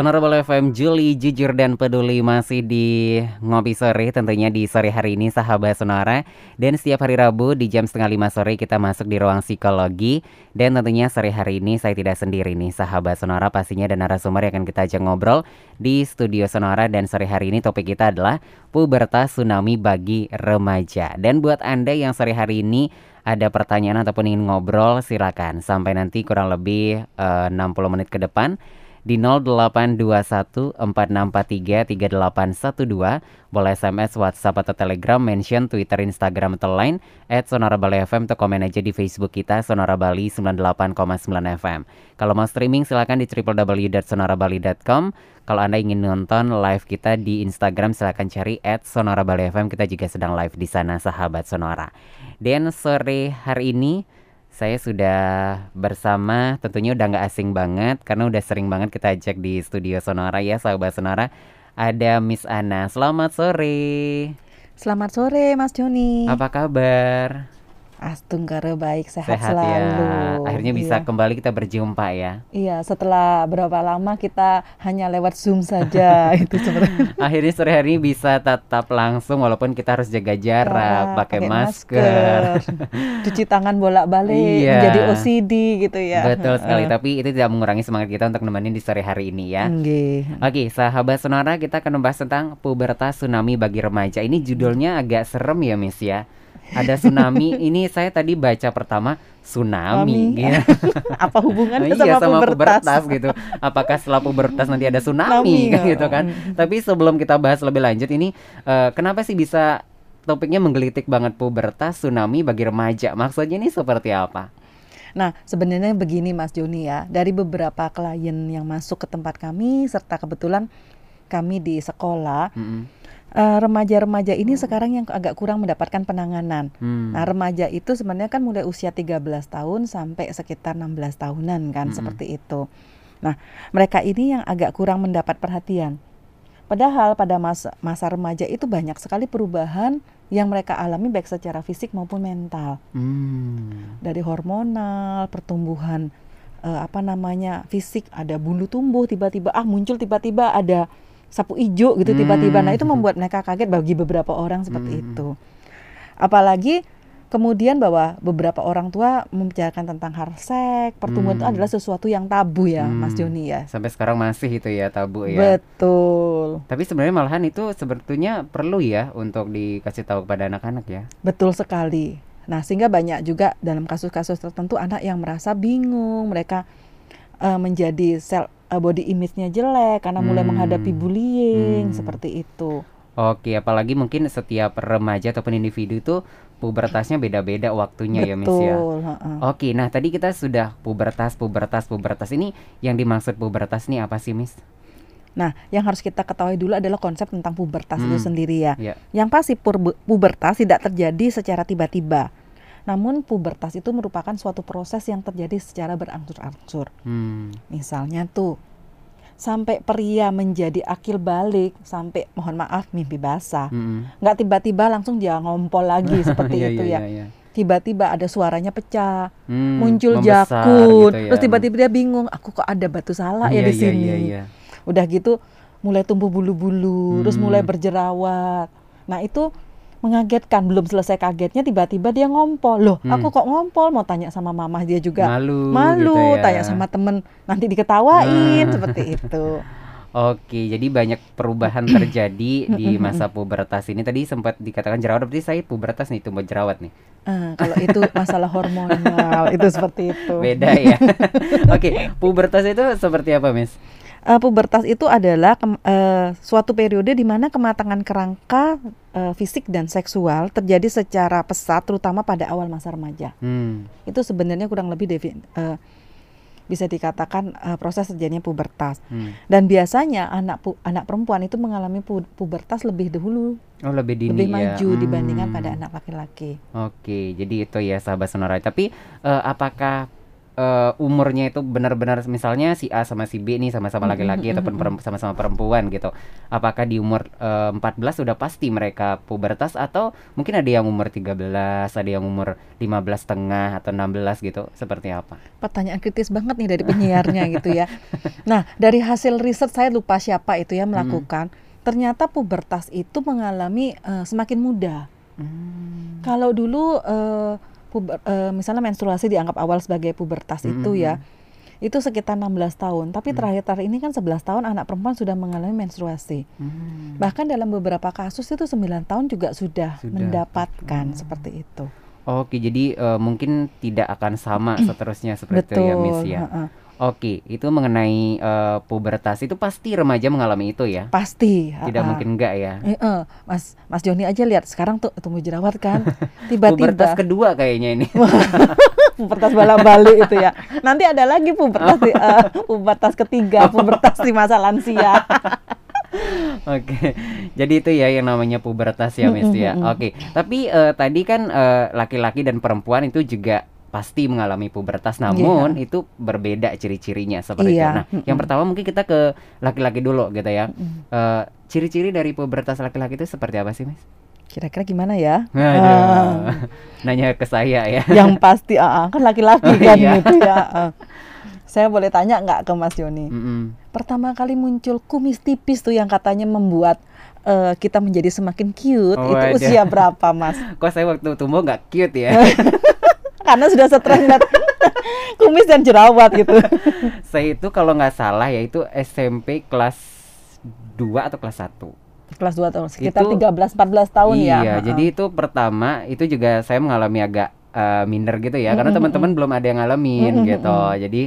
Sonora Bola FM Juli jujur dan peduli masih di ngopi sore tentunya di sore hari ini sahabat Sonora. Dan setiap hari Rabu di jam setengah lima sore kita masuk di ruang psikologi. Dan tentunya sore hari ini saya tidak sendiri nih sahabat Sonora. Pastinya dan narasumber yang akan kita ajak ngobrol di studio Sonora. Dan sore hari ini topik kita adalah pubertas tsunami bagi remaja. Dan buat anda yang sore hari ini ada pertanyaan ataupun ingin ngobrol silakan. Sampai nanti kurang lebih eh, uh, 60 menit ke depan di 082146433812 boleh SMS, WhatsApp atau Telegram, mention Twitter, Instagram atau lain at Sonora Bali FM atau komen aja di Facebook kita Sonora Bali 98,9 FM. Kalau mau streaming silahkan di www.sonorabali.com. Kalau Anda ingin nonton live kita di Instagram silahkan cari at Sonora Bali FM. Kita juga sedang live di sana sahabat Sonora. Dan sore hari ini saya sudah bersama tentunya udah nggak asing banget karena udah sering banget kita ajak di studio Sonora ya sahabat Sonora. Ada Miss Ana selamat sore. Selamat sore Mas Joni. Apa kabar Astunggara baik sehat, sehat ya. selalu. Ya. Akhirnya bisa iya. kembali kita berjumpa ya. Iya, setelah berapa lama kita hanya lewat Zoom saja itu sebenarnya. Akhirnya sore hari ini bisa tetap langsung walaupun kita harus jaga jarak, ya, pakai masker. masker. Cuci tangan bolak-balik iya. menjadi OCD gitu ya. Betul sekali, uh. tapi itu tidak mengurangi semangat kita untuk nemenin di sore hari ini ya. Okay. Oke, sahabat Sonora, kita akan membahas tentang pubertas tsunami bagi remaja. Ini judulnya agak serem ya, Miss ya ada tsunami. Ini saya tadi baca pertama tsunami gitu. Apa hubungannya sama, iya, sama pubertas? pubertas gitu. Apakah setelah pubertas nanti ada tsunami kan, gitu kan. Tapi sebelum kita bahas lebih lanjut ini uh, kenapa sih bisa topiknya menggelitik banget pubertas tsunami bagi remaja? Maksudnya ini seperti apa? Nah, sebenarnya begini Mas Joni ya, dari beberapa klien yang masuk ke tempat kami serta kebetulan kami di sekolah, mm -hmm Eh, remaja-remaja uh, ini sekarang yang agak kurang mendapatkan penanganan. Hmm. Nah, remaja itu sebenarnya kan mulai usia 13 tahun sampai sekitar 16 tahunan kan hmm. seperti itu. Nah, mereka ini yang agak kurang mendapat perhatian. Padahal pada masa, masa remaja itu banyak sekali perubahan yang mereka alami baik secara fisik maupun mental. Hmm. Dari hormonal, pertumbuhan uh, apa namanya? fisik, ada bulu tumbuh tiba-tiba ah muncul tiba-tiba ada sapu ijo gitu tiba-tiba. Nah, itu hmm. membuat mereka kaget bagi beberapa orang seperti hmm. itu. Apalagi kemudian bahwa beberapa orang tua membicarakan tentang hal seks, pertumbuhan hmm. itu adalah sesuatu yang tabu ya, hmm. Mas Joni ya. Sampai sekarang masih itu ya tabu ya. Betul. Tapi sebenarnya malahan itu sebetulnya perlu ya untuk dikasih tahu kepada anak-anak ya. Betul sekali. Nah, sehingga banyak juga dalam kasus-kasus tertentu anak yang merasa bingung, mereka uh, menjadi sel uh, body image-nya jelek karena mulai hmm. menghadapi bullying hmm. seperti itu. Oke, apalagi mungkin setiap remaja ataupun individu itu pubertasnya beda-beda waktunya Betul, ya Miss ya. Uh-uh. Oke, nah tadi kita sudah pubertas, pubertas, pubertas ini yang dimaksud pubertas ini apa sih Miss? Nah, yang harus kita ketahui dulu adalah konsep tentang pubertas hmm. itu sendiri ya. Yeah. Yang pasti pubertas tidak terjadi secara tiba-tiba. Namun pubertas itu merupakan suatu proses yang terjadi secara berangsur-angsur. Hmm. Misalnya tuh sampai pria menjadi akil balik sampai mohon maaf mimpi basah hmm. nggak tiba-tiba langsung dia ngompol lagi seperti iya, itu iya, ya iya, tiba-tiba ada suaranya pecah hmm, muncul jakun gitu ya. terus tiba-tiba dia bingung aku kok ada batu salah ya di sini udah gitu mulai tumbuh bulu-bulu hmm. terus mulai berjerawat nah itu mengagetkan belum selesai kagetnya tiba-tiba dia ngompol loh hmm. aku kok ngompol mau tanya sama mama dia juga malu malu gitu ya. tanya sama temen nanti diketawain nah. seperti itu Oke, jadi banyak perubahan terjadi di masa pubertas ini. Tadi sempat dikatakan jerawat, berarti saya pubertas nih, tumbuh jerawat nih. Uh, kalau itu masalah hormonal, itu seperti itu. Beda ya. Oke, pubertas itu seperti apa, Miss? Uh, pubertas itu adalah ke, uh, eh, suatu periode di mana kematangan kerangka uh, fisik dan seksual terjadi secara pesat, terutama pada awal masa remaja. Hmm. Itu sebenarnya kurang lebih devi, uh, bisa dikatakan uh, proses terjadinya pubertas. Hmm. Dan biasanya anak pu anak perempuan itu mengalami pu pubertas lebih dahulu. Oh, lebih dini lebih ya. maju hmm. dibandingkan pada anak laki-laki. Oke, jadi itu ya sahabat sonora. Tapi uh, apakah uh, umurnya itu benar-benar misalnya si A sama si B nih sama-sama laki-laki ataupun perem- sama-sama perempuan gitu. Apakah di umur uh, 14 sudah pasti mereka pubertas atau mungkin ada yang umur 13, ada yang umur 15 setengah atau 16 gitu. Seperti apa? Pertanyaan kritis banget nih dari penyiarnya gitu ya. Nah, dari hasil riset saya lupa siapa itu ya melakukan, hmm. ternyata pubertas itu mengalami uh, semakin muda. Hmm. Kalau dulu uh, puber, uh, misalnya menstruasi dianggap awal sebagai pubertas mm -hmm. itu ya itu sekitar 16 tahun tapi terakhir-terakhir ini kan 11 tahun anak perempuan sudah mengalami menstruasi mm. bahkan dalam beberapa kasus itu 9 tahun juga sudah, sudah. mendapatkan mm. seperti itu Oke, jadi uh, mungkin tidak akan sama seterusnya seperti Betul. itu ya, Miss ya. Uh -uh. Oke, itu mengenai uh, pubertas itu pasti remaja mengalami itu ya? Pasti. Tidak uh, mungkin enggak ya? Eh, uh, Mas Mas Joni aja lihat sekarang tuh tumbuh jerawat kan, tiba-tiba. pubertas kedua kayaknya ini. pubertas balik-balik itu ya. Nanti ada lagi pubertas di, uh, pubertas ketiga, pubertas di masa lansia. Oke, jadi itu ya yang namanya pubertas ya, Miss ya. Oke, tapi uh, tadi kan laki-laki uh, dan perempuan itu juga pasti mengalami pubertas namun yeah. itu berbeda ciri-cirinya seperti yeah. itu. Nah, mm -hmm. yang pertama mungkin kita ke laki-laki dulu gitu ya. Mm uh, ciri-ciri dari pubertas laki-laki itu seperti apa sih, Mas? Kira-kira gimana ya? uh, nanya ke saya ya. Yang pasti uh, kan laki-laki kan iya. gitu ya. Uh. Saya boleh tanya nggak ke Mas Yoni? Mm -hmm. Pertama kali muncul kumis tipis tuh yang katanya membuat uh, kita menjadi semakin cute. Oh, itu usia berapa, Mas? Kok saya waktu tumbuh nggak cute ya? Karena sudah stres lihat kumis dan jerawat gitu. Saya itu kalau nggak salah ya itu SMP kelas 2 atau kelas 1 kelas 2 tahun sekitar itu, 13 14 tahun iya, ya. Iya, jadi itu pertama itu juga saya mengalami agak uh, minder gitu ya, mm -hmm. karena teman-teman belum ada yang ngalamin mm -hmm. gitu. Jadi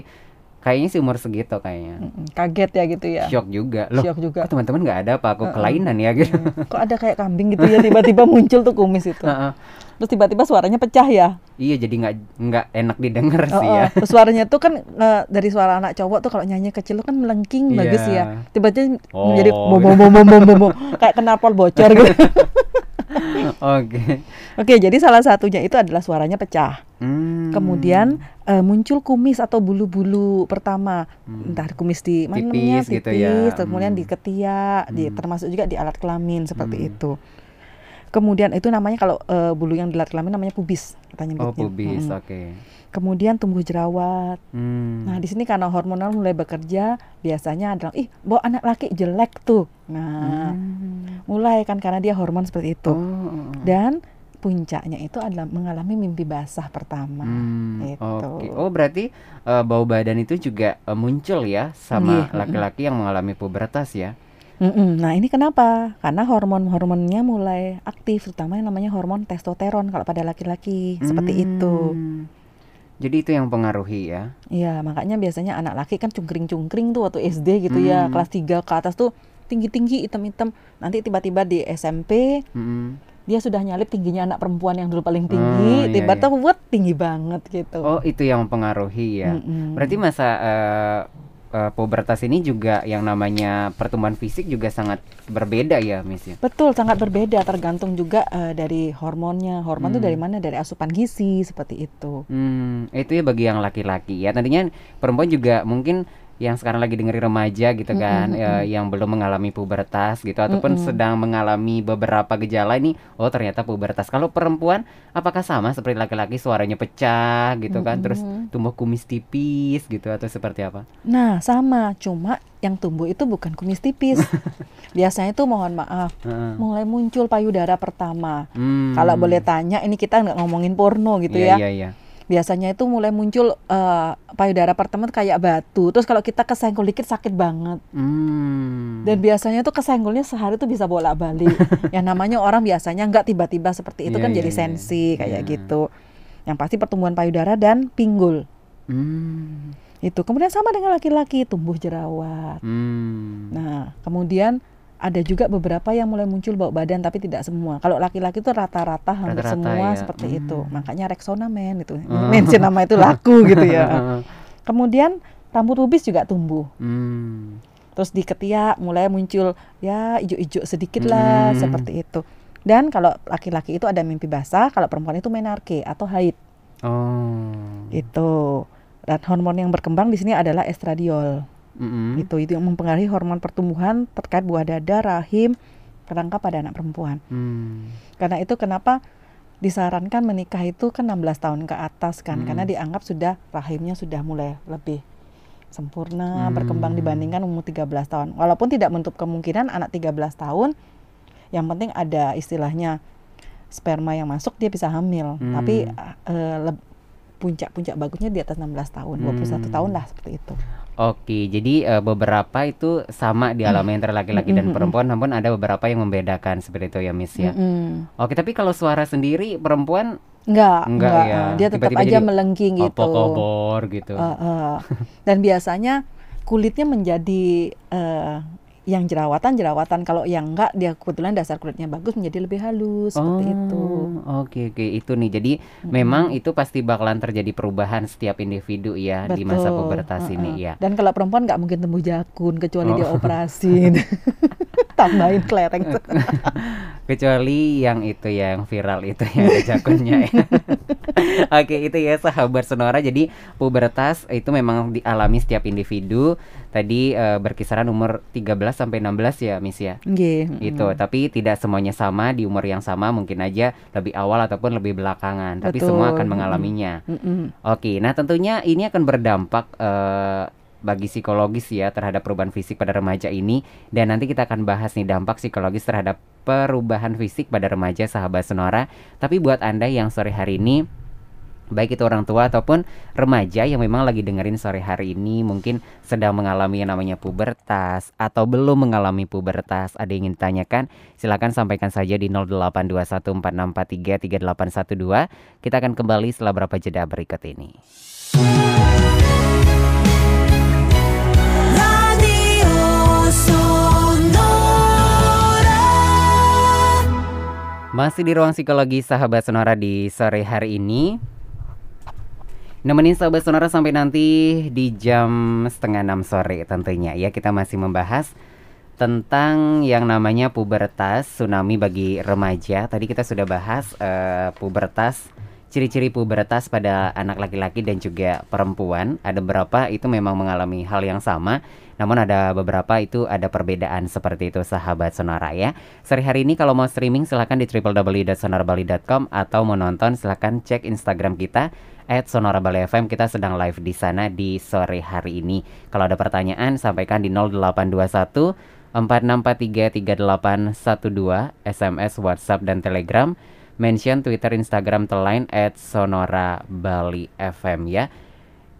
kayaknya sih umur segitu kayaknya. Kaget ya gitu ya. Shock juga. Loh, Shock juga. Teman-teman nggak ada apa aku uh -uh. kelainan ya gitu. Kok ada kayak kambing gitu ya tiba-tiba muncul tuh kumis itu. Uh -uh terus tiba-tiba suaranya pecah ya iya jadi nggak nggak enak didengar oh, sih ya terus suaranya tuh kan uh, dari suara anak cowok tuh kalau nyanyi kecil tuh kan melengking yeah. bagus ya tiba-tiba oh, menjadi bom bom bom bom bom kayak knalpot bocor gitu Oke. Okay. Oke, jadi salah satunya itu adalah suaranya pecah. Hmm. Kemudian uh, muncul kumis atau bulu-bulu pertama, hmm. entah kumis di mana namanya tipis, gitu ya. kemudian hmm. di ketiak, hmm. di termasuk juga di alat kelamin seperti hmm. itu. Kemudian itu namanya kalau uh, bulu yang di dilat kelamin namanya pubis katanya Oh, pubis, hmm. oke. Okay. Kemudian tumbuh jerawat. Hmm. Nah, di sini karena hormonal mulai bekerja, biasanya adalah ih, bawa anak laki jelek tuh. Nah, hmm. mulai kan karena dia hormon seperti itu. Oh. oh, oh. Dan puncaknya itu adalah mengalami mimpi basah pertama. Hmm, itu. Okay. Oh berarti uh, bau badan itu juga uh, muncul ya sama iya, laki-laki yeah. yang mengalami pubertas ya? Mm-mm. Nah ini kenapa? Karena hormon-hormonnya mulai aktif, terutama yang namanya hormon testosteron kalau pada laki-laki seperti hmm. itu. Jadi itu yang pengaruhi ya? Iya, makanya biasanya anak laki kan cungkring-cungkring tuh waktu SD gitu ya, hmm. ya, kelas 3 ke atas tuh tinggi-tinggi hitam-hitam. Nanti tiba-tiba di SMP hmm. dia sudah nyalip tingginya anak perempuan yang dulu paling tinggi, oh, iya, tiba-tiba iya. tinggi banget gitu. Oh itu yang mempengaruhi ya? Mm-mm. Berarti masa uh, uh, pubertas ini juga yang namanya pertumbuhan fisik juga sangat berbeda ya, Miss ya. Betul, sangat berbeda tergantung juga uh, dari hormonnya. Hormon itu hmm. dari mana? Dari asupan gizi seperti itu. Hmm, itu ya bagi yang laki-laki ya. Nantinya perempuan juga mungkin yang sekarang lagi dengerin remaja gitu kan mm -hmm. ya, yang belum mengalami pubertas gitu ataupun mm -hmm. sedang mengalami beberapa gejala ini oh ternyata pubertas kalau perempuan apakah sama seperti laki-laki suaranya pecah gitu mm -hmm. kan terus tumbuh kumis tipis gitu atau seperti apa nah sama cuma yang tumbuh itu bukan kumis tipis biasanya itu mohon maaf uh -uh. mulai muncul payudara pertama hmm. kalau boleh tanya ini kita nggak ngomongin porno gitu yeah, ya yeah, yeah biasanya itu mulai muncul uh, payudara pertama kayak batu. Terus kalau kita kesenggol dikit sakit banget. Hmm. Dan biasanya tuh kesenggolnya sehari tuh bisa bolak-balik. yang namanya orang biasanya nggak tiba-tiba seperti itu yeah, kan yeah, jadi yeah. sensi kayak yeah. gitu. Yang pasti pertumbuhan payudara dan pinggul. Hmm. Itu kemudian sama dengan laki-laki tumbuh jerawat. Hmm. Nah kemudian ada juga beberapa yang mulai muncul bau badan tapi tidak semua. Kalau laki-laki itu rata-rata hampir rata -rata semua ya. seperti hmm. itu. Makanya Rexona men itu. Hmm. Mention nama itu laku gitu ya. Kemudian rambut pubis juga tumbuh. Hmm. Terus di ketiak mulai muncul ya ijo-ijo sedikit lah hmm. seperti itu. Dan kalau laki-laki itu ada mimpi basah, kalau perempuan itu menarke atau haid. Oh. Itu. Dan hormon yang berkembang di sini adalah estradiol. Mm-mm. Itu itu yang mempengaruhi hormon pertumbuhan terkait buah dada, rahim, kerangka pada anak perempuan. Hmm. Karena itu kenapa disarankan menikah itu kan 16 tahun ke atas kan Hmm. karena dianggap sudah rahimnya sudah mulai lebih sempurna Hmm. berkembang dibandingkan umur 13 tahun. Walaupun tidak menutup kemungkinan anak 13 tahun yang penting ada istilahnya sperma yang masuk dia bisa hamil. Hmm. Tapi leb- puncak-puncak bagusnya di atas 16 tahun, 21 Hmm. tahun lah seperti itu. Oke, jadi eh, beberapa itu sama dialami antara laki-laki dan Mm-mm, perempuan, namun ada beberapa yang membedakan seperti itu ya, Miss ya. Mm-mm. Oke, tapi kalau suara sendiri perempuan Enggak, Enggak enggak, ya, dia tetap tiba-tiba aja jadi melengking gitu. kabar gitu. Eh, eh. Dan biasanya kulitnya menjadi eh, yang jerawatan jerawatan kalau yang enggak dia kebetulan dasar kulitnya bagus menjadi lebih halus seperti itu. Oh, Oke oke itu nih. Jadi memang itu pasti bakalan terjadi perubahan setiap individu ya di masa Betul, pubertas eh, ini ya. Dan kalau perempuan nggak mungkin tumbuh jakun kecuali Oh. dia operasi. Tambahin kelereng. Kecuali yang itu ya, yang viral itu ya jakunnya ya. Oke, itu ya sahabat Sonora. Jadi pubertas itu memang dialami setiap individu. Tadi eh, berkisaran umur 13 sampai 16 ya, Miss ya. Nggih, Itu, tapi tidak semuanya sama di umur yang sama, mungkin aja lebih awal ataupun lebih belakangan, tapi semua akan mengalaminya. Mm-mm. Oke, nah tentunya ini akan berdampak eh, bagi psikologis ya terhadap perubahan fisik pada remaja ini. Dan nanti kita akan bahas nih dampak psikologis terhadap perubahan fisik pada remaja sahabat Sonora. Tapi buat Anda yang sore hari ini baik itu orang tua ataupun remaja yang memang lagi dengerin sore hari ini mungkin sedang mengalami yang namanya pubertas atau belum mengalami pubertas ada yang ingin ditanyakan silakan sampaikan saja di 082146433812 kita akan kembali setelah berapa jeda berikut ini Masih di ruang psikologi sahabat Sonora di sore hari ini. Nemenin sahabat Sonora sampai nanti di jam setengah enam sore tentunya. Ya Kita masih membahas tentang yang namanya pubertas tsunami bagi remaja. Tadi kita sudah bahas eh, pubertas Ciri-ciri pubertas pada anak laki-laki dan juga perempuan. Ada beberapa itu memang mengalami hal yang sama Namun ada beberapa itu ada perbedaan seperti itu sahabat Sonora ya Sore hari ini kalau mau streaming silahkan di www.sonorabali.com Atau mau nonton silahkan cek Instagram kita at Sonora Bali FM kita sedang live di sana di sore hari ini. Kalau ada pertanyaan sampaikan di 0821 4643 3812 SMS, WhatsApp dan Telegram. Mention Twitter, Instagram, Telain at Sonora Bali FM ya.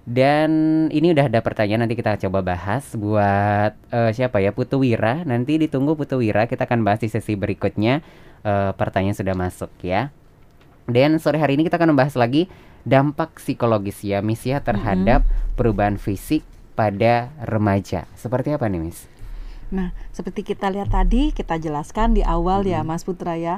Dan ini udah ada pertanyaan nanti kita coba bahas buat eh, siapa ya Putu Wira. Nanti ditunggu Putu Wira kita akan bahas di sesi berikutnya. Eh, pertanyaan sudah masuk ya. Dan sore hari ini kita akan membahas lagi dampak psikologis ya Miss ya terhadap perubahan fisik pada remaja. Seperti apa nih Miss? Nah, seperti kita lihat tadi, kita jelaskan di awal ya, Mas Putra ya,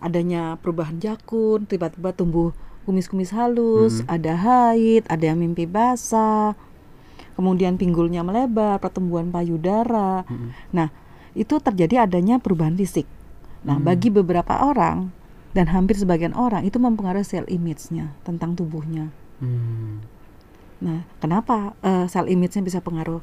adanya perubahan jakun, tiba-tiba tumbuh kumis-kumis halus, ada haid, ada yang mimpi basah, kemudian pinggulnya melebar, pertumbuhan payudara. Nah, itu terjadi adanya perubahan fisik. Nah, bagi beberapa orang dan hampir sebagian orang itu mempengaruhi sel image-nya tentang tubuhnya. Hmm. Nah, kenapa eh, sel image-nya bisa pengaruh?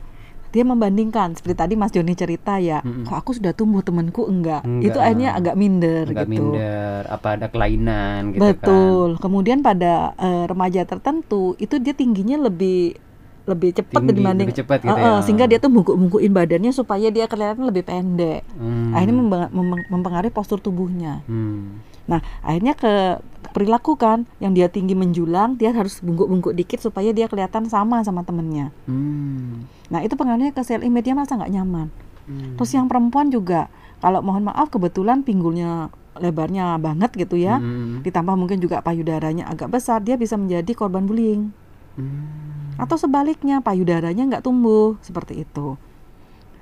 Dia membandingkan seperti tadi Mas Joni cerita ya, Mm-mm. kok aku sudah tumbuh temanku enggak. Enggak. Itu akhirnya agak minder Agak gitu. minder, apa ada kelainan gitu kan? Betul. Kemudian pada eh, remaja tertentu itu dia tingginya lebih lebih cepat Tinggi, dibanding lebih cepat gitu ya. sehingga dia tuh bungkuk-bungkuin badannya supaya dia kelihatan lebih pendek. Hmm. Akhirnya mempengaruhi postur tubuhnya. Hmm. Nah, akhirnya ke perilaku kan yang dia tinggi menjulang, dia harus bungkuk-bungkuk dikit supaya dia kelihatan sama sama temennya. Hmm. Nah, itu pengaruhnya ke sel image dia merasa nggak nyaman. Hmm. Terus yang perempuan juga, kalau mohon maaf kebetulan pinggulnya lebarnya banget gitu ya, Hmm. ditambah mungkin juga payudaranya agak besar, dia bisa menjadi korban bullying. Hmm. Atau sebaliknya, payudaranya nggak tumbuh seperti itu.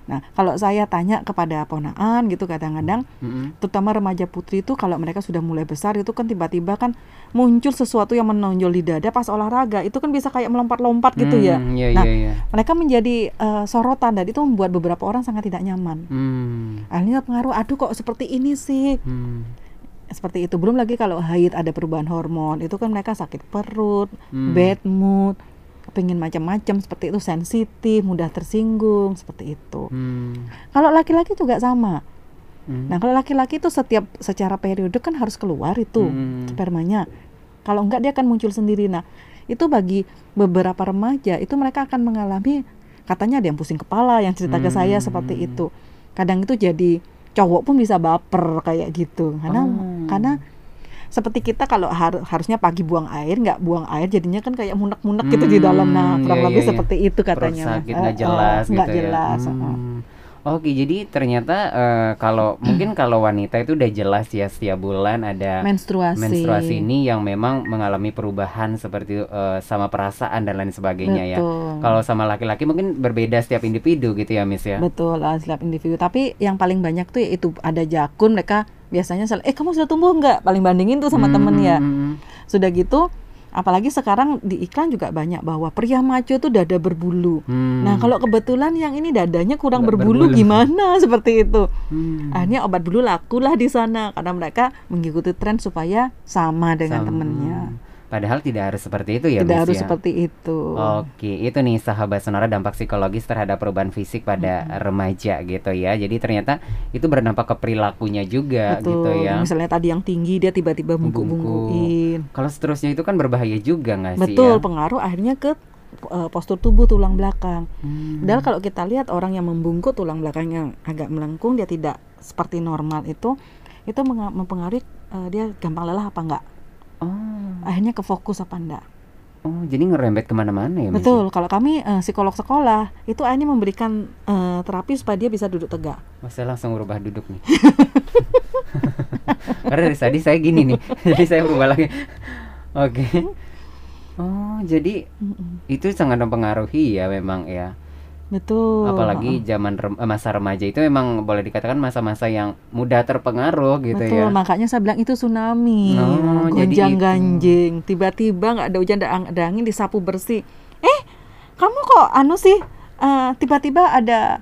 Nah, kalau saya tanya kepada ponaan gitu kadang-kadang, Hmm. terutama remaja putri itu kalau mereka sudah mulai besar itu kan tiba-tiba kan muncul sesuatu yang menonjol di dada pas olahraga itu kan bisa kayak melompat-lompat gitu ya. Hmm, iya, Nah, iya, iya. Mereka menjadi eh, sorotan dan itu membuat beberapa orang sangat tidak nyaman. Hmm. Akhirnya pengaruh, aduh kok seperti ini sih. Hmm. Seperti itu. Belum lagi kalau haid ada perubahan hormon, itu kan mereka sakit perut, Hmm. bad mood. Kepingin macam-macam seperti itu sensitif, mudah tersinggung seperti itu. Hmm. Kalau laki-laki juga sama. Hmm. Nah, kalau laki-laki itu setiap secara periode kan harus keluar itu Hmm. spermanya. Kalau enggak dia akan muncul sendiri. Nah, itu bagi beberapa remaja itu mereka akan mengalami katanya ada yang pusing kepala yang cerita ke saya Hmm. seperti itu. Kadang itu jadi cowok pun bisa baper kayak gitu. Karena Oh. karena seperti kita kalau har- harusnya pagi buang air nggak buang air jadinya kan kayak munek-munek gitu di dalam nah Hmm, kurang iya, lebih iya, iya. seperti itu Perut katanya Mas. sakit nggak eh, jelas nggak gitu jelas ya. eh, eh. Hmm. Oke, jadi ternyata eh, kalau mungkin kalau wanita itu udah jelas ya setiap bulan ada menstruasi menstruasi ini yang memang mengalami perubahan seperti eh, sama perasaan dan lain sebagainya ya. Betul. Kalau sama laki-laki mungkin berbeda setiap individu gitu ya, Miss ya. Betul, lah, setiap individu. Tapi yang paling banyak tuh yaitu ada jakun mereka biasanya sel- eh kamu sudah tumbuh nggak? Paling bandingin tuh sama Hmm, temen ya. hmm, hmm. Sudah gitu, apalagi sekarang di iklan juga banyak bahwa pria maco tuh dada berbulu. Hmm. Nah kalau kebetulan yang ini dadanya kurang berbulu, berbulu. gimana seperti itu? Hmm. Akhirnya obat bulu lakulah di sana karena mereka mengikuti tren supaya sama dengan Sama. temennya. Padahal tidak harus seperti itu ya, Tidak Miss harus ya? seperti itu. Oke, itu nih sahabat sonora dampak psikologis terhadap perubahan fisik pada remaja gitu ya. Jadi ternyata itu berdampak ke perilakunya juga Betul. gitu ya. Misalnya tadi yang tinggi dia tiba-tiba bungkuk-bungkuin. Kalau seterusnya itu kan berbahaya juga nggak sih Betul, ya? pengaruh akhirnya ke uh, postur tubuh tulang belakang. Hmm. Padahal kalau kita lihat orang yang membungkuk tulang belakangnya agak melengkung, dia tidak seperti normal itu, itu mempengaruhi uh, dia gampang lelah apa enggak. Oh, Akhirnya ke fokus apa enggak. oh, jadi ngerembet ke mana-mana ya, Miss? Betul. Kalau kami uh, psikolog sekolah itu akhirnya memberikan uh, terapi supaya dia bisa duduk tegak. Oh, saya langsung berubah duduk nih. Karena dari tadi saya gini nih, jadi saya berubah lagi. Oke. Oh, jadi Mm-mm. itu sangat mempengaruhi ya memang ya. Betul. Apalagi zaman rem- eh, masa remaja itu memang boleh dikatakan masa-masa yang mudah terpengaruh gitu Betul, ya. makanya saya bilang itu tsunami, Oh, jadi gonjang ganjing. Tiba-tiba nggak ada hujan, ada, ang- ada angin, disapu bersih. Eh, kamu kok anu sih? eh, tiba-tiba ada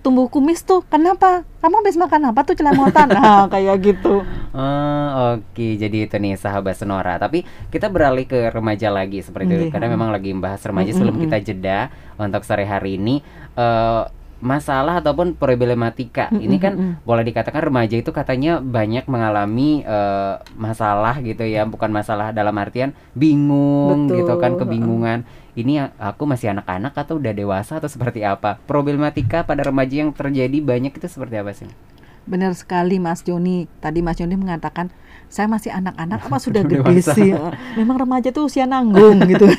tumbuh kumis tuh. Kenapa? Kamu habis makan apa tuh celemotan? nah, kayak gitu. Oh, oke. Jadi itu nih sahabat Sonora. Tapi kita beralih ke remaja lagi seperti itu Iya. karena memang lagi membahas remaja sebelum Mm-mm. kita jeda untuk sore hari ini eh masalah ataupun problematika. Ini kan boleh dikatakan remaja itu katanya banyak mengalami eh, masalah gitu ya, bukan masalah dalam artian bingung Betul, gitu kan, kebingungan. Ini aku masih anak-anak atau udah dewasa atau seperti apa? Problematika pada remaja yang terjadi banyak itu seperti apa sih? Benar sekali Mas Joni. Tadi Mas Joni mengatakan saya masih anak-anak apa sudah Udah gede sih? Memang remaja tuh usia nanggung gitu.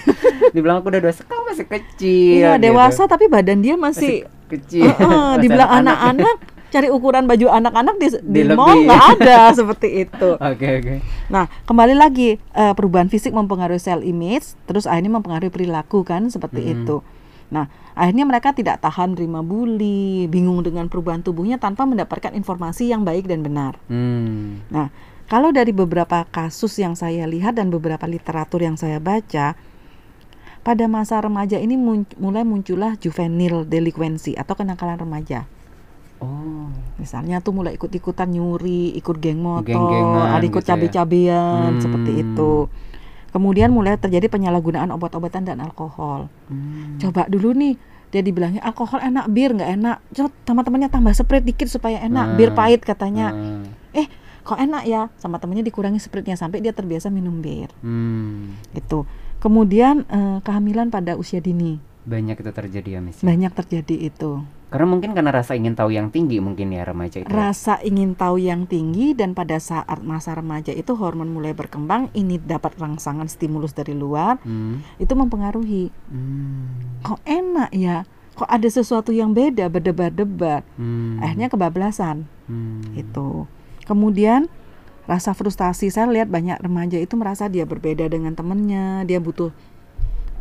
Dibilang aku udah dewasa, kamu masih kecil. Iya, gitu. dewasa tapi badan dia masih kecil. Heeh, Masih dibilang anak-anak. cari ukuran baju anak-anak di, di, Di mall nggak ada seperti itu. Oke oke. Nah kembali lagi eh, perubahan fisik mempengaruhi sel image, terus akhirnya mempengaruhi perilaku kan seperti Mm-mm. itu. Nah akhirnya mereka tidak tahan terima bully, bingung dengan perubahan tubuhnya tanpa mendapatkan informasi yang baik dan benar. Hmm. Nah kalau dari beberapa kasus yang saya lihat dan beberapa literatur yang saya baca, pada masa remaja ini mun- mulai muncullah juvenile delinquency atau kenakalan remaja. Oh. Misalnya tuh mulai ikut-ikutan nyuri, ikut geng motor, Geng-gengan ada ikut gitu ya. cabe-cabean Hmm. seperti itu. Kemudian mulai terjadi penyalahgunaan obat-obatan dan alkohol. Hmm. Coba dulu nih, dia dibilangnya alkohol enak, bir nggak enak. Coba teman-temannya tambah sprite dikit supaya enak, bir Hmm. pahit katanya. Hmm. Kok enak ya? Sama temennya dikurangi sprite-nya sampai dia terbiasa minum bir. Hmm. Itu. Kemudian eh, kehamilan pada usia dini Banyak itu terjadi ya, Miss. banyak terjadi itu. Karena mungkin karena rasa ingin tahu yang tinggi mungkin ya remaja itu. ya. rasa ingin tahu yang tinggi dan pada saat masa remaja itu hormon mulai berkembang ini dapat rangsangan stimulus dari luar Hmm. itu mempengaruhi Hmm. kok enak ya kok ada sesuatu yang beda berdebat-debat Hmm. akhirnya kebablasan Hmm. itu kemudian rasa frustasi saya lihat banyak remaja itu merasa dia berbeda dengan temennya dia butuh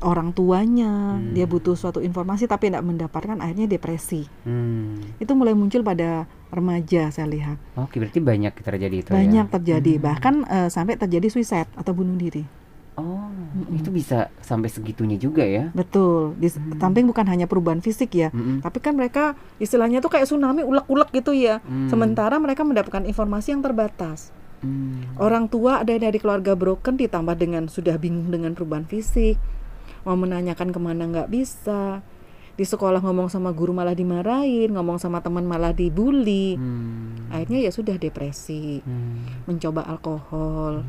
orang tuanya Hmm. dia butuh suatu informasi tapi tidak mendapatkan akhirnya depresi Hmm. itu mulai muncul pada remaja saya lihat Oke, berarti banyak terjadi itu banyak ya. terjadi Hmm. bahkan eh, sampai terjadi suicide atau bunuh diri Oh, Mm-mm. itu bisa sampai segitunya juga ya. betul di Hmm. samping bukan hanya perubahan fisik ya Mm-mm. tapi kan mereka istilahnya tuh kayak tsunami ulek-ulek gitu ya Hmm. sementara mereka mendapatkan informasi yang terbatas Hmm. orang tua ada dari keluarga broken ditambah dengan sudah bingung dengan perubahan fisik mau menanyakan ke mana nggak bisa di sekolah ngomong sama guru malah dimarahin ngomong sama teman malah dibully Hmm. akhirnya ya sudah depresi Hmm. mencoba alkohol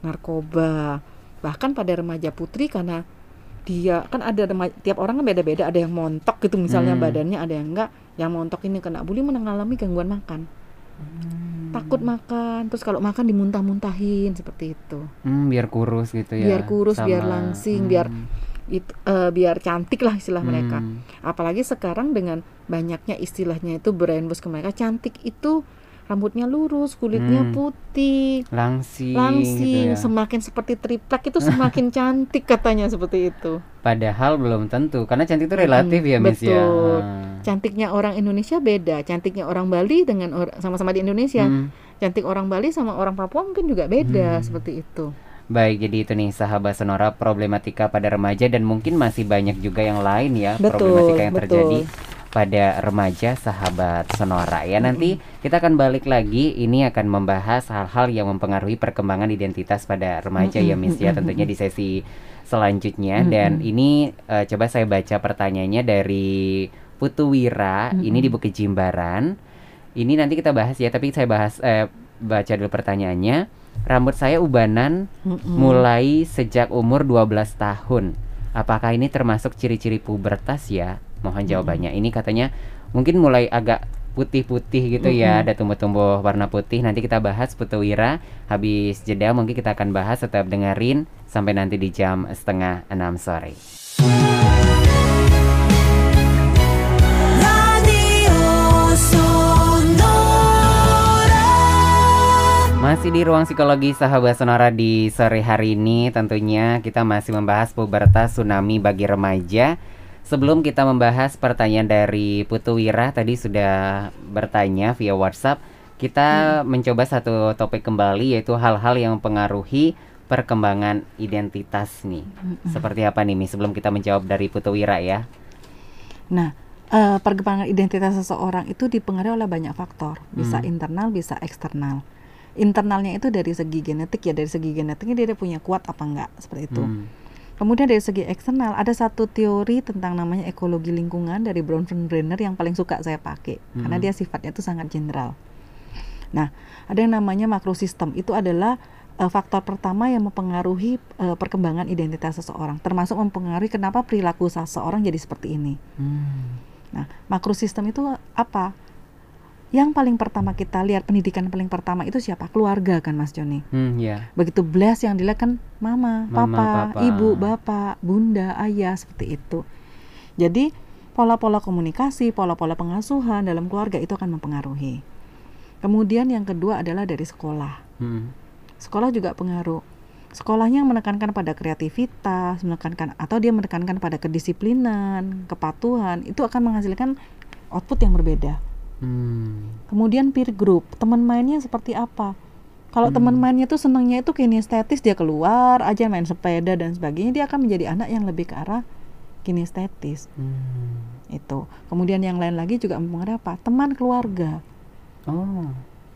narkoba bahkan pada remaja putri karena dia kan ada rema- tiap orang kan beda-beda ada yang montok gitu misalnya Hmm. badannya ada yang enggak yang montok ini kena bully mengalami gangguan makan takut makan terus kalau makan dimuntah-muntahin seperti itu Hmm, biar kurus gitu ya. Biar kurus, biar sama- langsing, biar Hmm. eh, biar cantik lah istilah mereka Hmm. apalagi sekarang dengan banyaknya istilahnya itu brainwash ke mereka cantik itu rambutnya lurus kulitnya Hmm. putih langsing, langsing gitu ya. semakin seperti triplek itu semakin cantik katanya seperti itu Padahal belum tentu karena cantik itu relatif ya, Miss ya. betul. Ah. cantiknya orang Indonesia beda cantiknya orang Bali dengan or- sama-sama di Indonesia Hmm. cantik orang Bali sama orang Papua mungkin juga beda Hmm. seperti itu Baik, jadi itu nih sahabat Sonora problematika pada remaja dan mungkin masih banyak juga yang lain ya Betul, problematika yang betul. terjadi pada remaja sahabat Sonora ya. Nanti kita akan balik lagi ini akan membahas hal-hal yang mempengaruhi perkembangan identitas pada remaja ya Miss ya tentunya di sesi selanjutnya dan ini eh, coba saya baca pertanyaannya dari Putu Wira ini di Bukit Jimbaran. Ini nanti kita bahas ya, tapi saya bahas eh, baca dulu pertanyaannya. Rambut saya ubanan Mm-mm. mulai sejak umur 12 tahun. Apakah ini termasuk ciri-ciri pubertas ya? Mohon jawabannya. Ini katanya mungkin mulai agak putih-putih gitu ya, ada tumbuh-tumbuh warna putih. Nanti kita bahas Putu Wira. Habis jeda mungkin kita akan bahas tetap dengerin sampai nanti di jam setengah enam sore. Masih di ruang psikologi sahabat sonora di sore hari ini tentunya kita masih membahas pubertas tsunami bagi remaja. Sebelum kita membahas pertanyaan dari Putu Wira tadi sudah bertanya via WhatsApp, kita mencoba satu topik kembali yaitu hal-hal yang mempengaruhi perkembangan identitas nih. Seperti apa nih Mi sebelum kita menjawab dari Putu Wira ya? Nah, eh, perkembangan identitas seseorang itu dipengaruhi oleh banyak faktor, bisa Hmm. internal, bisa eksternal. Internalnya itu dari segi genetik ya, dari segi genetiknya dia punya kuat apa enggak seperti itu. Hmm. Kemudian dari segi eksternal ada satu teori tentang namanya ekologi lingkungan dari Bronfenbrenner yang paling suka saya pakai karena Hmm. dia sifatnya itu sangat general. Nah, ada yang namanya makrosistem. Itu adalah eh, faktor pertama yang mempengaruhi eh, perkembangan identitas seseorang, termasuk mempengaruhi kenapa perilaku seseorang jadi seperti ini. Hmm. Nah, makrosistem itu apa? Yang paling pertama kita lihat pendidikan paling pertama itu siapa? Keluarga kan Mas Joni. Hmm, ya. Begitu blast yang dilihat kan mama, Mama, papa, papa. ibu, bapak, bunda, ayah seperti itu. Jadi pola-pola komunikasi, pola-pola pengasuhan dalam keluarga itu akan mempengaruhi. Kemudian yang kedua adalah dari sekolah. Hmm. Sekolah juga pengaruh. Sekolahnya menekankan pada kreativitas, menekankan atau dia menekankan pada kedisiplinan, kepatuhan, itu akan menghasilkan output yang berbeda. Hmm. Kemudian peer group, teman mainnya seperti apa? Kalau teman mainnya tuh senangnya itu kinestetis, dia keluar aja main sepeda dan sebagainya, dia akan menjadi anak yang lebih ke arah kinestetis Hmm. itu. Kemudian yang lain lagi juga mempengaruhi apa? Teman keluarga. Oh.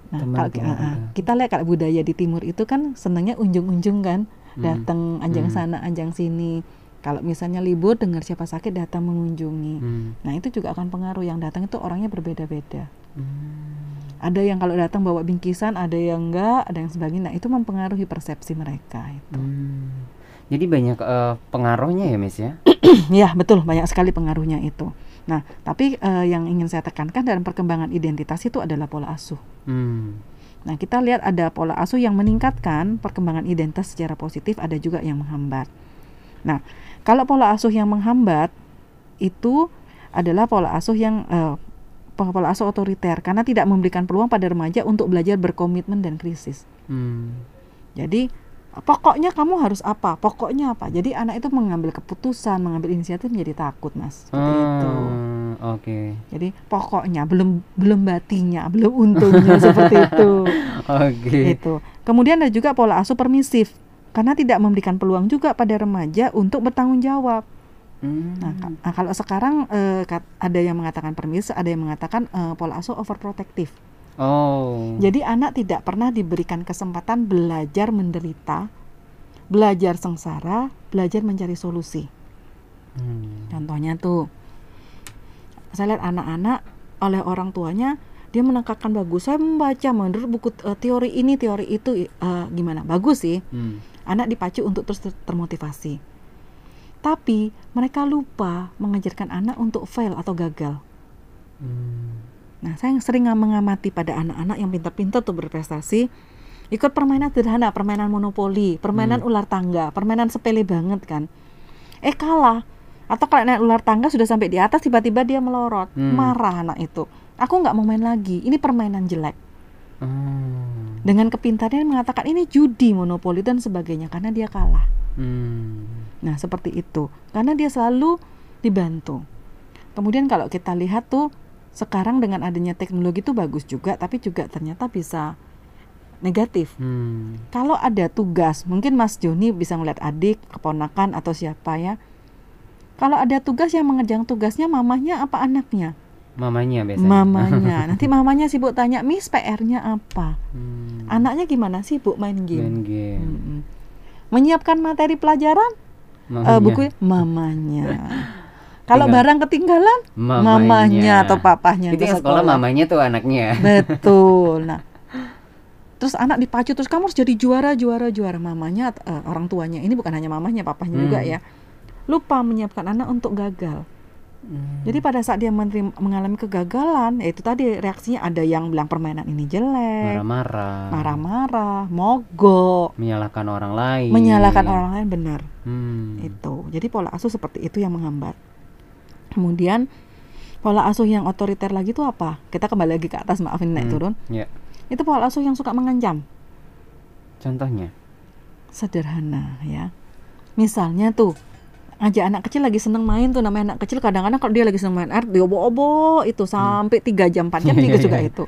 Nah, Teman kalau keluarga. ah. kita lihat kalau budaya di timur itu kan senangnya unjung-unjung kan, Hmm. datang anjang Hmm. sana, anjang sini. Kalau misalnya libur dengar siapa sakit datang mengunjungi. Hmm. Nah, itu juga akan pengaruh yang datang itu orangnya berbeda-beda. Hmm. ada yang kalau datang bawa bingkisan, ada yang enggak, ada yang sebagainya. Nah, itu mempengaruhi persepsi mereka itu. Hmm. Jadi banyak eh, pengaruhnya ya, Miss ya? ya, betul, banyak sekali pengaruhnya itu. Nah, tapi eh, yang ingin saya tekankan dalam perkembangan identitas itu adalah pola asuh. Hmm. Nah, kita lihat ada pola asuh yang meningkatkan perkembangan identitas secara positif, ada juga yang menghambat. Nah, kalau pola asuh yang menghambat itu adalah pola asuh yang eh, pola asuh otoriter karena tidak memberikan peluang pada remaja untuk belajar berkomitmen dan krisis. Hmm. Jadi pokoknya kamu harus apa? Pokoknya apa? Jadi anak itu mengambil keputusan, mengambil inisiatif menjadi takut, Mas. Seperti itu. Hmm, Oke. Jadi pokoknya belum belum batinya, belum untungnya seperti itu. Oke. Itu. Kemudian ada juga pola asuh permisif karena tidak memberikan peluang juga pada remaja untuk bertanggung jawab. Hmm. Nah, nah, kalau sekarang eh, ada yang mengatakan permisif, ada yang mengatakan eh, pola asuh overprotective. Oh. Jadi anak tidak pernah diberikan kesempatan belajar menderita, belajar sengsara, belajar mencari solusi. Hmm. Contohnya tuh, saya lihat anak-anak oleh orang tuanya dia menangkapkan bagus. Saya membaca menurut buku eh, teori ini, teori itu eh, gimana? Bagus sih. Hmm. Anak dipacu untuk terus ter- termotivasi. Tapi mereka lupa mengajarkan anak untuk fail atau gagal. Hmm. Nah, saya yang sering mengamati pada anak-anak yang pintar-pintar tuh berprestasi, ikut permainan sederhana, permainan monopoli, permainan ular tangga, permainan sepele banget kan. Eh kalah. Atau kalau naik ular tangga sudah sampai di atas tiba-tiba dia melorot, Hmm. marah anak itu. Aku nggak mau main lagi, ini permainan jelek. Oh. Dengan kepintarannya mengatakan ini judi, monopoli dan sebagainya karena dia kalah. Hmm. Nah, seperti itu. Karena dia selalu dibantu. Kemudian kalau kita lihat tuh sekarang dengan adanya teknologi itu bagus juga, tapi juga ternyata bisa negatif. Hmm. Kalau ada tugas, mungkin Mas Joni bisa ngeliat adik, keponakan atau siapa ya. Kalau ada tugas yang mengerjakan tugasnya mamanya apa anaknya? Mamanya biasanya. Mamanya. Nanti mamanya sibuk tanya, "Miss, PR-nya apa?" Hmm. Anaknya gimana? Sibuk main game. Main game. Mm-mm. Menyiapkan materi pelajaran Mamanya. buku mamanya. Kalau barang ketinggalan, Mamanya. mamanya atau papahnya Itu yang sekolah mamanya tuh anaknya. Betul. Nah, terus anak dipacu terus kamu harus jadi juara, juara, juara mamanya eh, orang tuanya. Ini bukan hanya mamanya, papahnya juga Hmm. ya. Lupa menyiapkan anak untuk gagal. Hmm. Jadi pada saat dia menerima- mengalami kegagalan, ya itu tadi reaksinya ada yang bilang permainan ini jelek, marah-marah. marah-marah, mogok, Menyalahkan orang lain. menyalahkan orang lain benar. Hmm. itu jadi pola asuh seperti itu yang menghambat kemudian pola asuh yang otoriter lagi itu apa kita kembali lagi ke atas maafin naik Hmm. turun Ya. itu pola asuh yang suka mengancam Contohnya. sederhana ya misalnya tuh ngajak anak kecil lagi seneng main tuh namanya anak kecil kadang-kadang kalau dia lagi seneng main air dia obo-obo itu sampai tiga jam 4 jam Iya, juga iya, iya. itu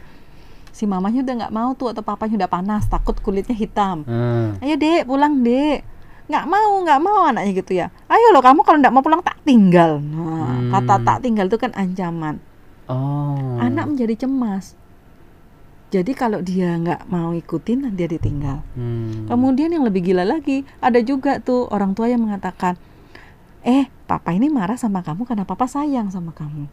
si mamanya udah nggak mau tuh atau papanya udah panas takut kulitnya hitam Hmm. ayo dek pulang dek nggak mau nggak mau anaknya gitu ya ayo loh kamu kalau nggak mau pulang tak tinggal nah, Hmm. kata tak tinggal itu kan ancaman Oh. anak menjadi cemas jadi kalau dia nggak mau ikutin dia ditinggal Hmm. kemudian yang lebih gila lagi ada juga tuh orang tua yang mengatakan eh papa ini marah sama kamu karena papa sayang sama kamu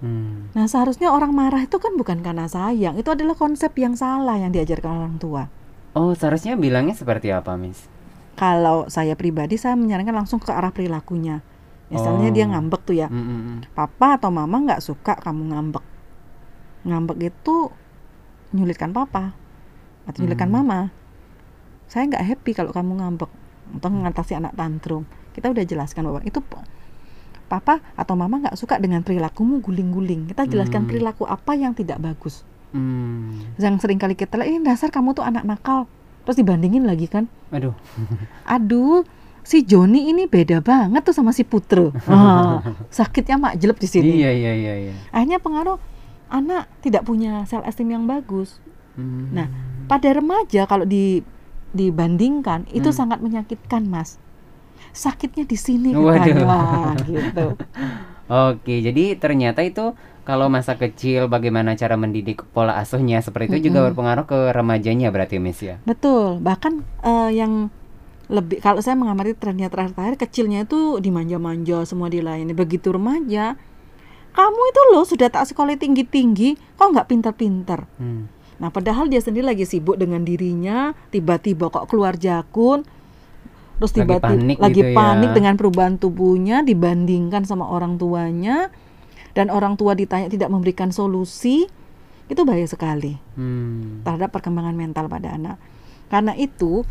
Hmm. nah seharusnya orang marah itu kan bukan karena sayang itu adalah konsep yang salah yang diajarkan orang tua Oh, seharusnya bilangnya seperti apa, Miss? kalau saya pribadi saya menyarankan langsung ke arah perilakunya misalnya Oh. dia ngambek tuh ya hmm, hmm. papa atau mama nggak suka kamu ngambek ngambek itu nyulitkan papa atau nyulitkan Hmm. mama saya nggak happy kalau kamu ngambek atau mengatasi anak tantrum kita udah jelaskan bahwa itu papa atau mama nggak suka dengan perilakumu guling-guling kita jelaskan Hmm. perilaku apa yang tidak bagus Hmm. yang sering kali kita lihat ini dasar kamu tuh anak nakal terus dibandingin lagi kan Aduh. aduh si Joni ini beda banget tuh sama si Putra Ah, sakitnya mak jelek di sini Iya, iya, iya, iya. akhirnya pengaruh anak tidak punya self esteem yang bagus Hmm. Nah, pada remaja kalau di dibandingkan itu Hmm. sangat menyakitkan mas sakitnya di sini Waduh. gitu Oke, jadi ternyata itu kalau masa kecil bagaimana cara mendidik pola asuhnya seperti itu juga Mm-mm. berpengaruh ke remajanya berarti Miss ya. betul bahkan eh, yang lebih kalau saya mengamati trennya terakhir-terakhir kecilnya itu dimanja-manja semua dilayani begitu remaja kamu itu loh sudah tak sekolah tinggi-tinggi kok nggak pintar-pintar Hmm. Nah, padahal dia sendiri lagi sibuk dengan dirinya, tiba-tiba kok keluar jakun, terus Lagi tiba-tiba panik lagi gitu ya. panik dengan perubahan tubuhnya dibandingkan sama orang tuanya, dan orang tua ditanya tidak memberikan solusi, itu bahaya sekali Hmm. terhadap perkembangan mental pada anak. Karena itu,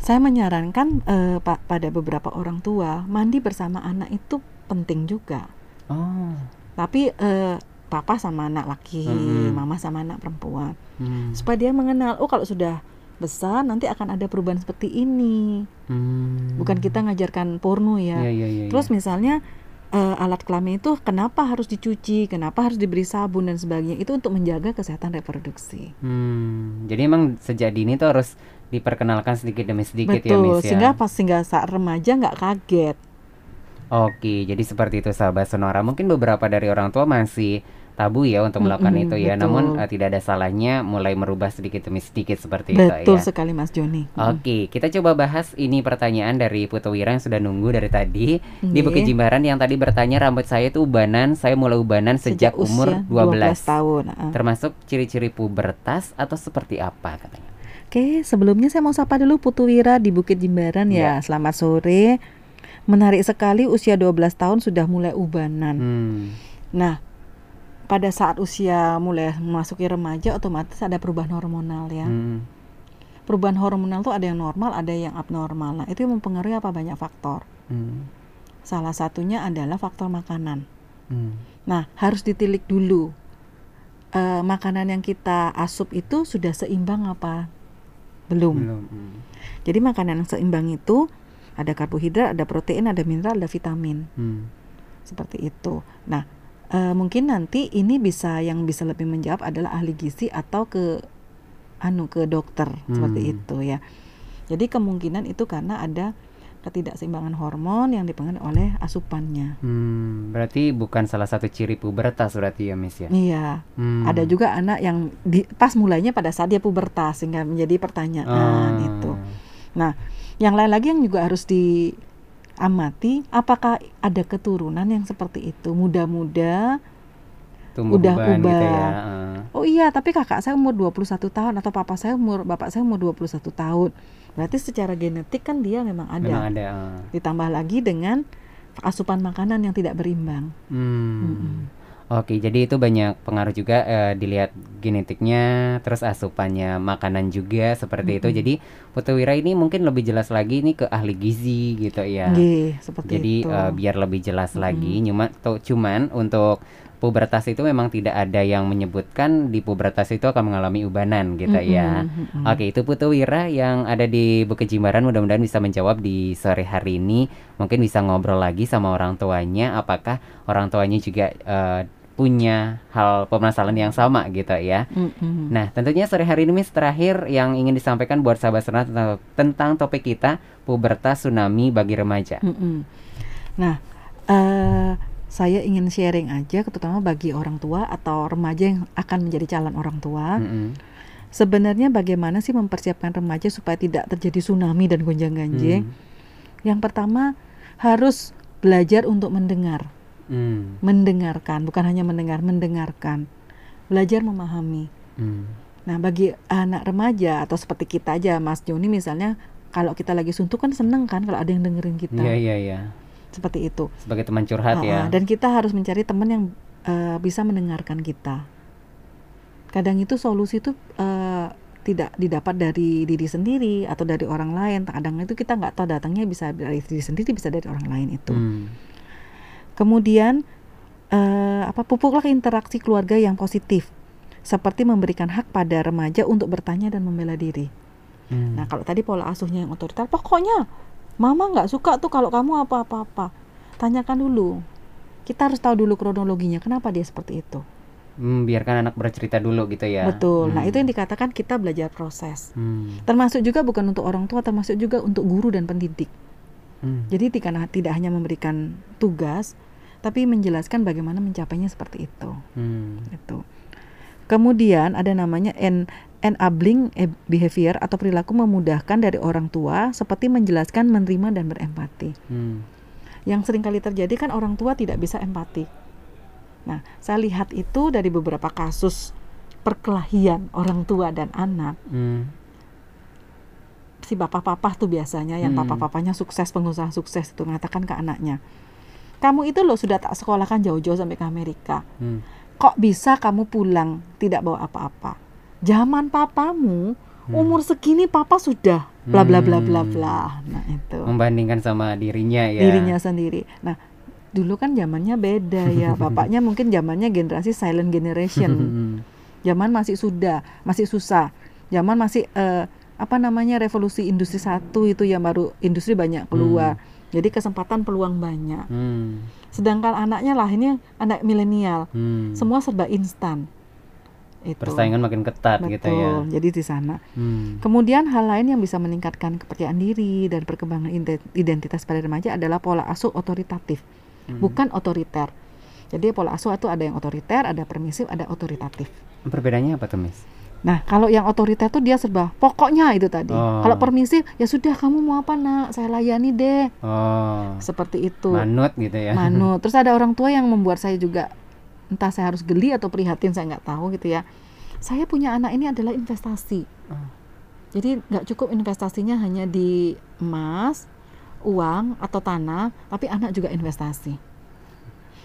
saya menyarankan eh, pa- pada beberapa orang tua mandi bersama anak itu penting juga. Oh. Tapi eh, papa sama anak laki, Mm-mm. mama sama anak perempuan Hmm. supaya dia mengenal oh kalau sudah besar nanti akan ada perubahan seperti ini Hmm. bukan kita ngajarkan porno ya Iya, iya, iya, terus iya. misalnya eh, alat kelamin itu kenapa harus dicuci kenapa harus diberi sabun dan sebagainya itu untuk menjaga kesehatan reproduksi Hmm. Jadi emang sejak dini tuh harus diperkenalkan sedikit demi sedikit ya betul Miss ya. sehingga pas sehingga saat remaja nggak kaget Oke, jadi seperti itu sahabat Sonora. Mungkin beberapa dari orang tua masih tabu ya untuk melakukan Mm-mm, itu ya. betul. Namun eh, tidak ada salahnya mulai merubah sedikit demi sedikit seperti Betul itu ya. sekali Mas Joni. Oke, kita coba bahas ini pertanyaan dari Putu Wira yang sudah nunggu dari tadi di Nggih. Bukit Jimbaran yang tadi bertanya rambut saya itu ubanan, saya mulai ubanan sejak, umur usia 12. tahun. ah. Termasuk ciri-ciri pubertas atau seperti apa katanya? Oke, sebelumnya saya mau sapa dulu Putu Wira di Bukit Jimbaran ya. Selamat sore. Menarik sekali usia 12 tahun sudah mulai ubanan. Hmm. Nah, pada saat usia mulai memasuki remaja otomatis ada perubahan hormonal ya. Hmm. Perubahan hormonal tuh ada yang normal, ada yang abnormal. Nah, itu yang mempengaruhi apa banyak faktor. Hmm. Salah satunya adalah faktor makanan. Hmm. Nah, harus ditilik dulu. Eh, makanan yang kita asup itu sudah seimbang apa belum? Belum. Hmm. Jadi makanan yang seimbang itu ada karbohidrat, ada protein, ada mineral, ada vitamin. Hmm. Seperti itu. Nah, eh, mungkin nanti ini bisa yang bisa lebih menjawab adalah ahli gizi atau ke anu ke dokter seperti Hmm. itu ya. Jadi kemungkinan itu karena ada ketidakseimbangan hormon yang dipengaruhi oleh asupannya. Hmm, berarti bukan salah satu ciri pubertas berarti ya, Miss ya? Iya, Hmm. ada juga anak yang di, pas mulainya pada saat dia pubertas sehingga menjadi pertanyaan Ah. itu. Nah, yang lain lagi yang juga harus diamati apakah ada keturunan yang seperti itu muda-muda Tumbuh udah uban gitu ubah. ya. Oh iya, tapi kakak saya umur 21 tahun atau papa saya umur bapak saya umur 21 tahun. Berarti secara genetik kan dia memang ada. Memang ada. ah. Ditambah lagi dengan asupan makanan yang tidak berimbang. Hmm. Mm-mm. Oke, jadi itu banyak pengaruh juga eh, dilihat genetiknya, terus asupannya, makanan juga seperti itu. Mm-mm. Jadi Putu Wira ini mungkin lebih jelas lagi ini ke ahli gizi gitu ya. Nggih, seperti Jadi itu. eh, biar lebih jelas Mm-mm. lagi, cuma to- cuman untuk pubertas itu memang tidak ada yang menyebutkan di pubertas itu akan mengalami ubanan gitu ya. Mm-mm, mm-mm. Oke, itu Putu Wira yang ada di Bukit Jimbaran mudah-mudahan bisa menjawab di sore hari ini. Mungkin bisa ngobrol lagi sama orang tuanya apakah orang tuanya juga eh, punya hal permasalahan yang sama gitu ya. Mm-mm. Nah, tentunya sore hari ini Miss terakhir yang ingin disampaikan buat sahabat senat tentang, tentang topik kita pubertas tsunami bagi remaja. Mm-mm. Nah, eh, saya ingin sharing aja, terutama bagi orang tua atau remaja yang akan menjadi calon orang tua. Mm-mm. Sebenarnya bagaimana sih mempersiapkan remaja supaya tidak terjadi tsunami dan gonjang-ganjing? Hmm. Yang pertama harus belajar untuk mendengar, Hmm. mendengarkan, bukan hanya mendengar, mendengarkan, belajar memahami. Hmm. Nah, bagi anak remaja atau seperti kita aja, Mas Joni misalnya, kalau kita lagi suntuk kan seneng kan kalau ada yang dengerin kita, Iya iya iya. seperti itu. Sebagai teman curhat Ah, ya. Dan kita harus mencari teman yang eh, bisa mendengarkan kita. Kadang itu solusi itu eh, tidak didapat dari diri sendiri atau dari orang lain. Kadang itu kita nggak tahu datangnya bisa dari diri sendiri, bisa dari orang lain itu. Hmm. Kemudian eh, apa pupuklah interaksi keluarga yang positif, seperti memberikan hak pada remaja untuk bertanya dan membela diri. Hmm. Nah kalau tadi pola asuhnya yang otoriter, pokoknya mama nggak suka tuh kalau kamu apa-apa-apa. Tanyakan dulu. Kita harus tahu dulu kronologinya kenapa dia seperti itu. Hmm, biarkan anak bercerita dulu gitu ya. Betul. Nah Hmm. itu yang dikatakan kita belajar proses. Hmm. Termasuk juga bukan untuk orang tua, termasuk juga untuk guru dan pendidik. Hmm. Jadi tidak tidak hanya memberikan tugas, tapi menjelaskan bagaimana mencapainya seperti itu. Hmm. Itu. Kemudian ada namanya en enabling e- behavior atau perilaku memudahkan dari orang tua seperti menjelaskan, menerima dan berempati. Hmm. Yang sering kali terjadi kan orang tua tidak bisa empati. Nah, saya lihat itu dari beberapa kasus perkelahian orang tua dan anak. Hmm. Si bapak-papa tuh biasanya yang Hmm. papa-papanya sukses, pengusaha sukses itu mengatakan ke anaknya, "Kamu itu loh sudah tak sekolahkan jauh-jauh sampai ke Amerika. Hmm. Kok bisa kamu pulang tidak bawa apa-apa? Zaman papamu umur segini papa sudah bla bla bla bla Hmm. bla." Nah, itu. Membandingkan sama dirinya ya. dirinya sendiri. Nah, dulu kan zamannya beda ya. Bapaknya mungkin zamannya generasi silent generation. Hmm. Zaman masih sudah, masih susah. Zaman masih eh, apa namanya revolusi industri satu itu yang baru industri banyak keluar. Jadi kesempatan peluang banyak. Hmm. Sedangkan anaknya lah ini anak milenial, Hmm. semua serba instan. Itu. Persaingan makin ketat Betul. gitu ya. Jadi di sana. Hmm. Kemudian hal lain yang bisa meningkatkan kepercayaan diri dan perkembangan ide- identitas pada remaja adalah pola asuh otoritatif, Hmm. bukan otoriter. Jadi pola asuh itu ada yang otoriter, ada permisif, ada otoritatif. Perbedaannya apa tuh, Miss? Nah, kalau yang otoriter tuh dia serba pokoknya itu tadi. Oh. Kalau permisif, ya sudah kamu mau apa nak, saya layani deh. Oh, Seperti itu. manut gitu ya. Manut. Terus ada orang tua yang membuat saya juga entah saya harus geli atau prihatin saya nggak tahu gitu ya. Saya punya anak ini adalah investasi. Oh. Jadi nggak cukup investasinya hanya di emas, uang atau tanah, tapi anak juga investasi.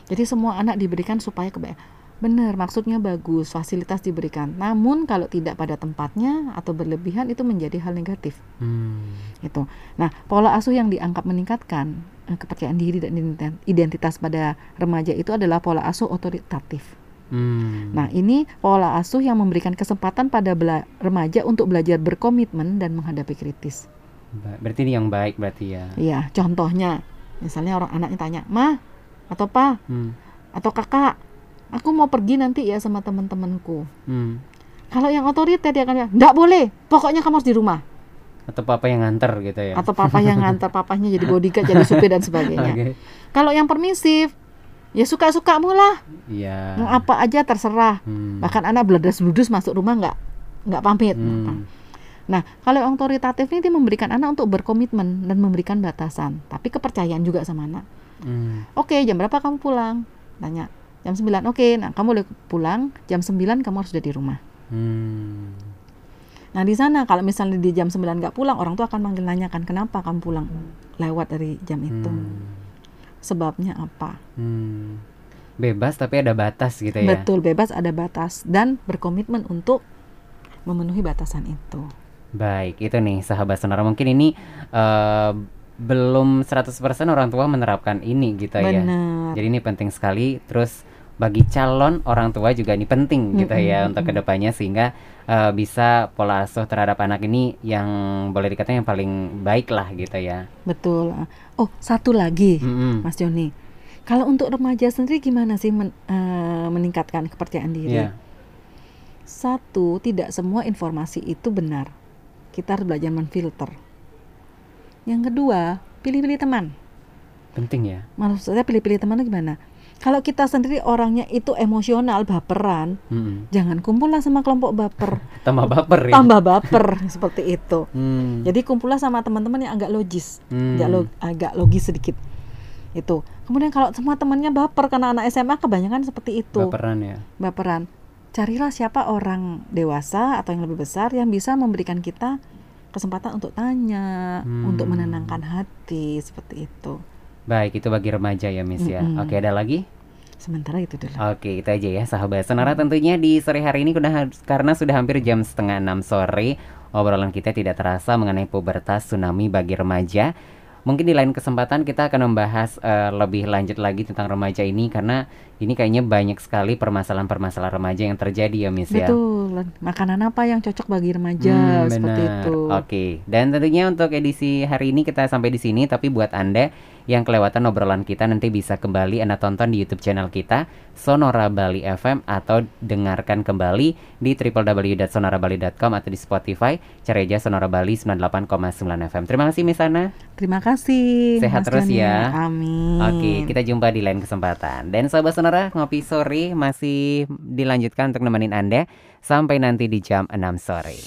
Jadi semua anak diberikan supaya kebaikan. Benar, maksudnya bagus, fasilitas diberikan. Namun kalau tidak pada tempatnya atau berlebihan itu menjadi hal negatif Hmm. itu. Nah, pola asuh yang dianggap meningkatkan eh, kepercayaan diri dan ident- identitas pada remaja itu adalah pola asuh otoritatif. Hmm. Nah, ini pola asuh yang memberikan kesempatan pada bela- remaja untuk belajar berkomitmen dan menghadapi kritis. Ba- berarti ini yang baik berarti ya. Iya, contohnya, misalnya orang anaknya tanya, "Ma, atau Pa, Hmm. atau Kakak, aku mau pergi nanti ya sama teman-temanku." Hmm. Kalau yang otoriter dia akan bilang, "Nggak boleh, pokoknya kamu harus di rumah." Atau papa yang nganter gitu ya. Atau papa yang ngantar papahnya jadi bodyguard, jadi supir dan sebagainya. Oke. Kalau yang permisif, ya suka-sukamu lah. Iya. Mau apa aja terserah. Hmm. Bahkan anak beledas bludus masuk rumah nggak nggak pamit. Hmm. Nah, kalau yang otoritatif ini dia memberikan anak untuk berkomitmen dan memberikan batasan, tapi kepercayaan juga sama anak. Hmm. Oke, jam berapa kamu pulang? Tanya. Jam 9. Oke, nah kamu boleh pulang jam 9 kamu harus sudah di rumah. Hmm. Nah, di sana kalau misalnya di jam 9 nggak pulang, orang tua akan manggil nanyakan kenapa kamu pulang lewat dari jam itu. Hmm. Sebabnya apa? Hmm. Bebas tapi ada batas gitu ya. Betul, bebas ada batas dan berkomitmen untuk memenuhi batasan itu. Baik, itu nih sahabat sonora mungkin ini eh, belum 100% orang tua menerapkan ini gitu ya. Benar. Jadi ini penting sekali. Terus bagi calon orang tua juga ini penting gitu ya untuk ke depannya sehingga eh, bisa pola asuh terhadap anak ini yang boleh dikatakan yang paling baik lah gitu ya. Betul. Oh, satu lagi, Mm-mm. Mas Joni. Kalau untuk remaja sendiri gimana sih men- eh, meningkatkan kepercayaan diri? Iya. Satu, tidak semua informasi itu benar. Kita harus belajar menfilter. Yang kedua, pilih-pilih teman. Penting ya. Maksudnya pilih-pilih teman itu gimana? Kalau kita sendiri orangnya itu emosional, baperan, Mm-mm. jangan kumpullah sama kelompok baper, Tambah baper ya. tambah baper seperti itu. Hmm. Jadi kumpullah sama teman-teman yang agak logis, Hmm. agak, lo- agak logis sedikit. Itu. Kemudian kalau semua temannya baper karena anak SMA kebanyakan seperti itu, Baperan ya. baperan. Carilah siapa orang dewasa atau yang lebih besar yang bisa memberikan kita kesempatan untuk tanya, Hmm. untuk menenangkan hati seperti itu. Baik, itu bagi remaja ya, Miss ya. Mm-mm. Oke, ada lagi? Sementara itu dulu. Oke, itu aja ya sahabat Sonora tentunya di sore hari ini karena sudah hampir jam setengah enam sore obrolan kita tidak terasa mengenai pubertas tsunami bagi remaja. Mungkin di lain kesempatan kita akan membahas eh, lebih lanjut lagi tentang remaja ini karena ini kayaknya banyak sekali permasalahan-permasalahan remaja yang terjadi ya Miss ya. Betul. Makanan apa yang cocok bagi remaja Hmm, seperti benar. itu. Oke, dan tentunya untuk edisi hari ini kita sampai di sini. Tapi buat anda yang kelewatan obrolan kita nanti bisa kembali anda tonton di YouTube channel kita Sonora Bali FM atau dengarkan kembali di www.sonorabali.com atau di Spotify cari aja Sonora Bali 98,9 FM. Terima kasih Miss Ana. Terima kasih. Sehat Mas terus ya. Amin. Oke, kita jumpa di lain kesempatan. Dan sahabat Sonora, ngopi sore masih dilanjutkan untuk nemenin Anda sampai nanti di jam 6 sore.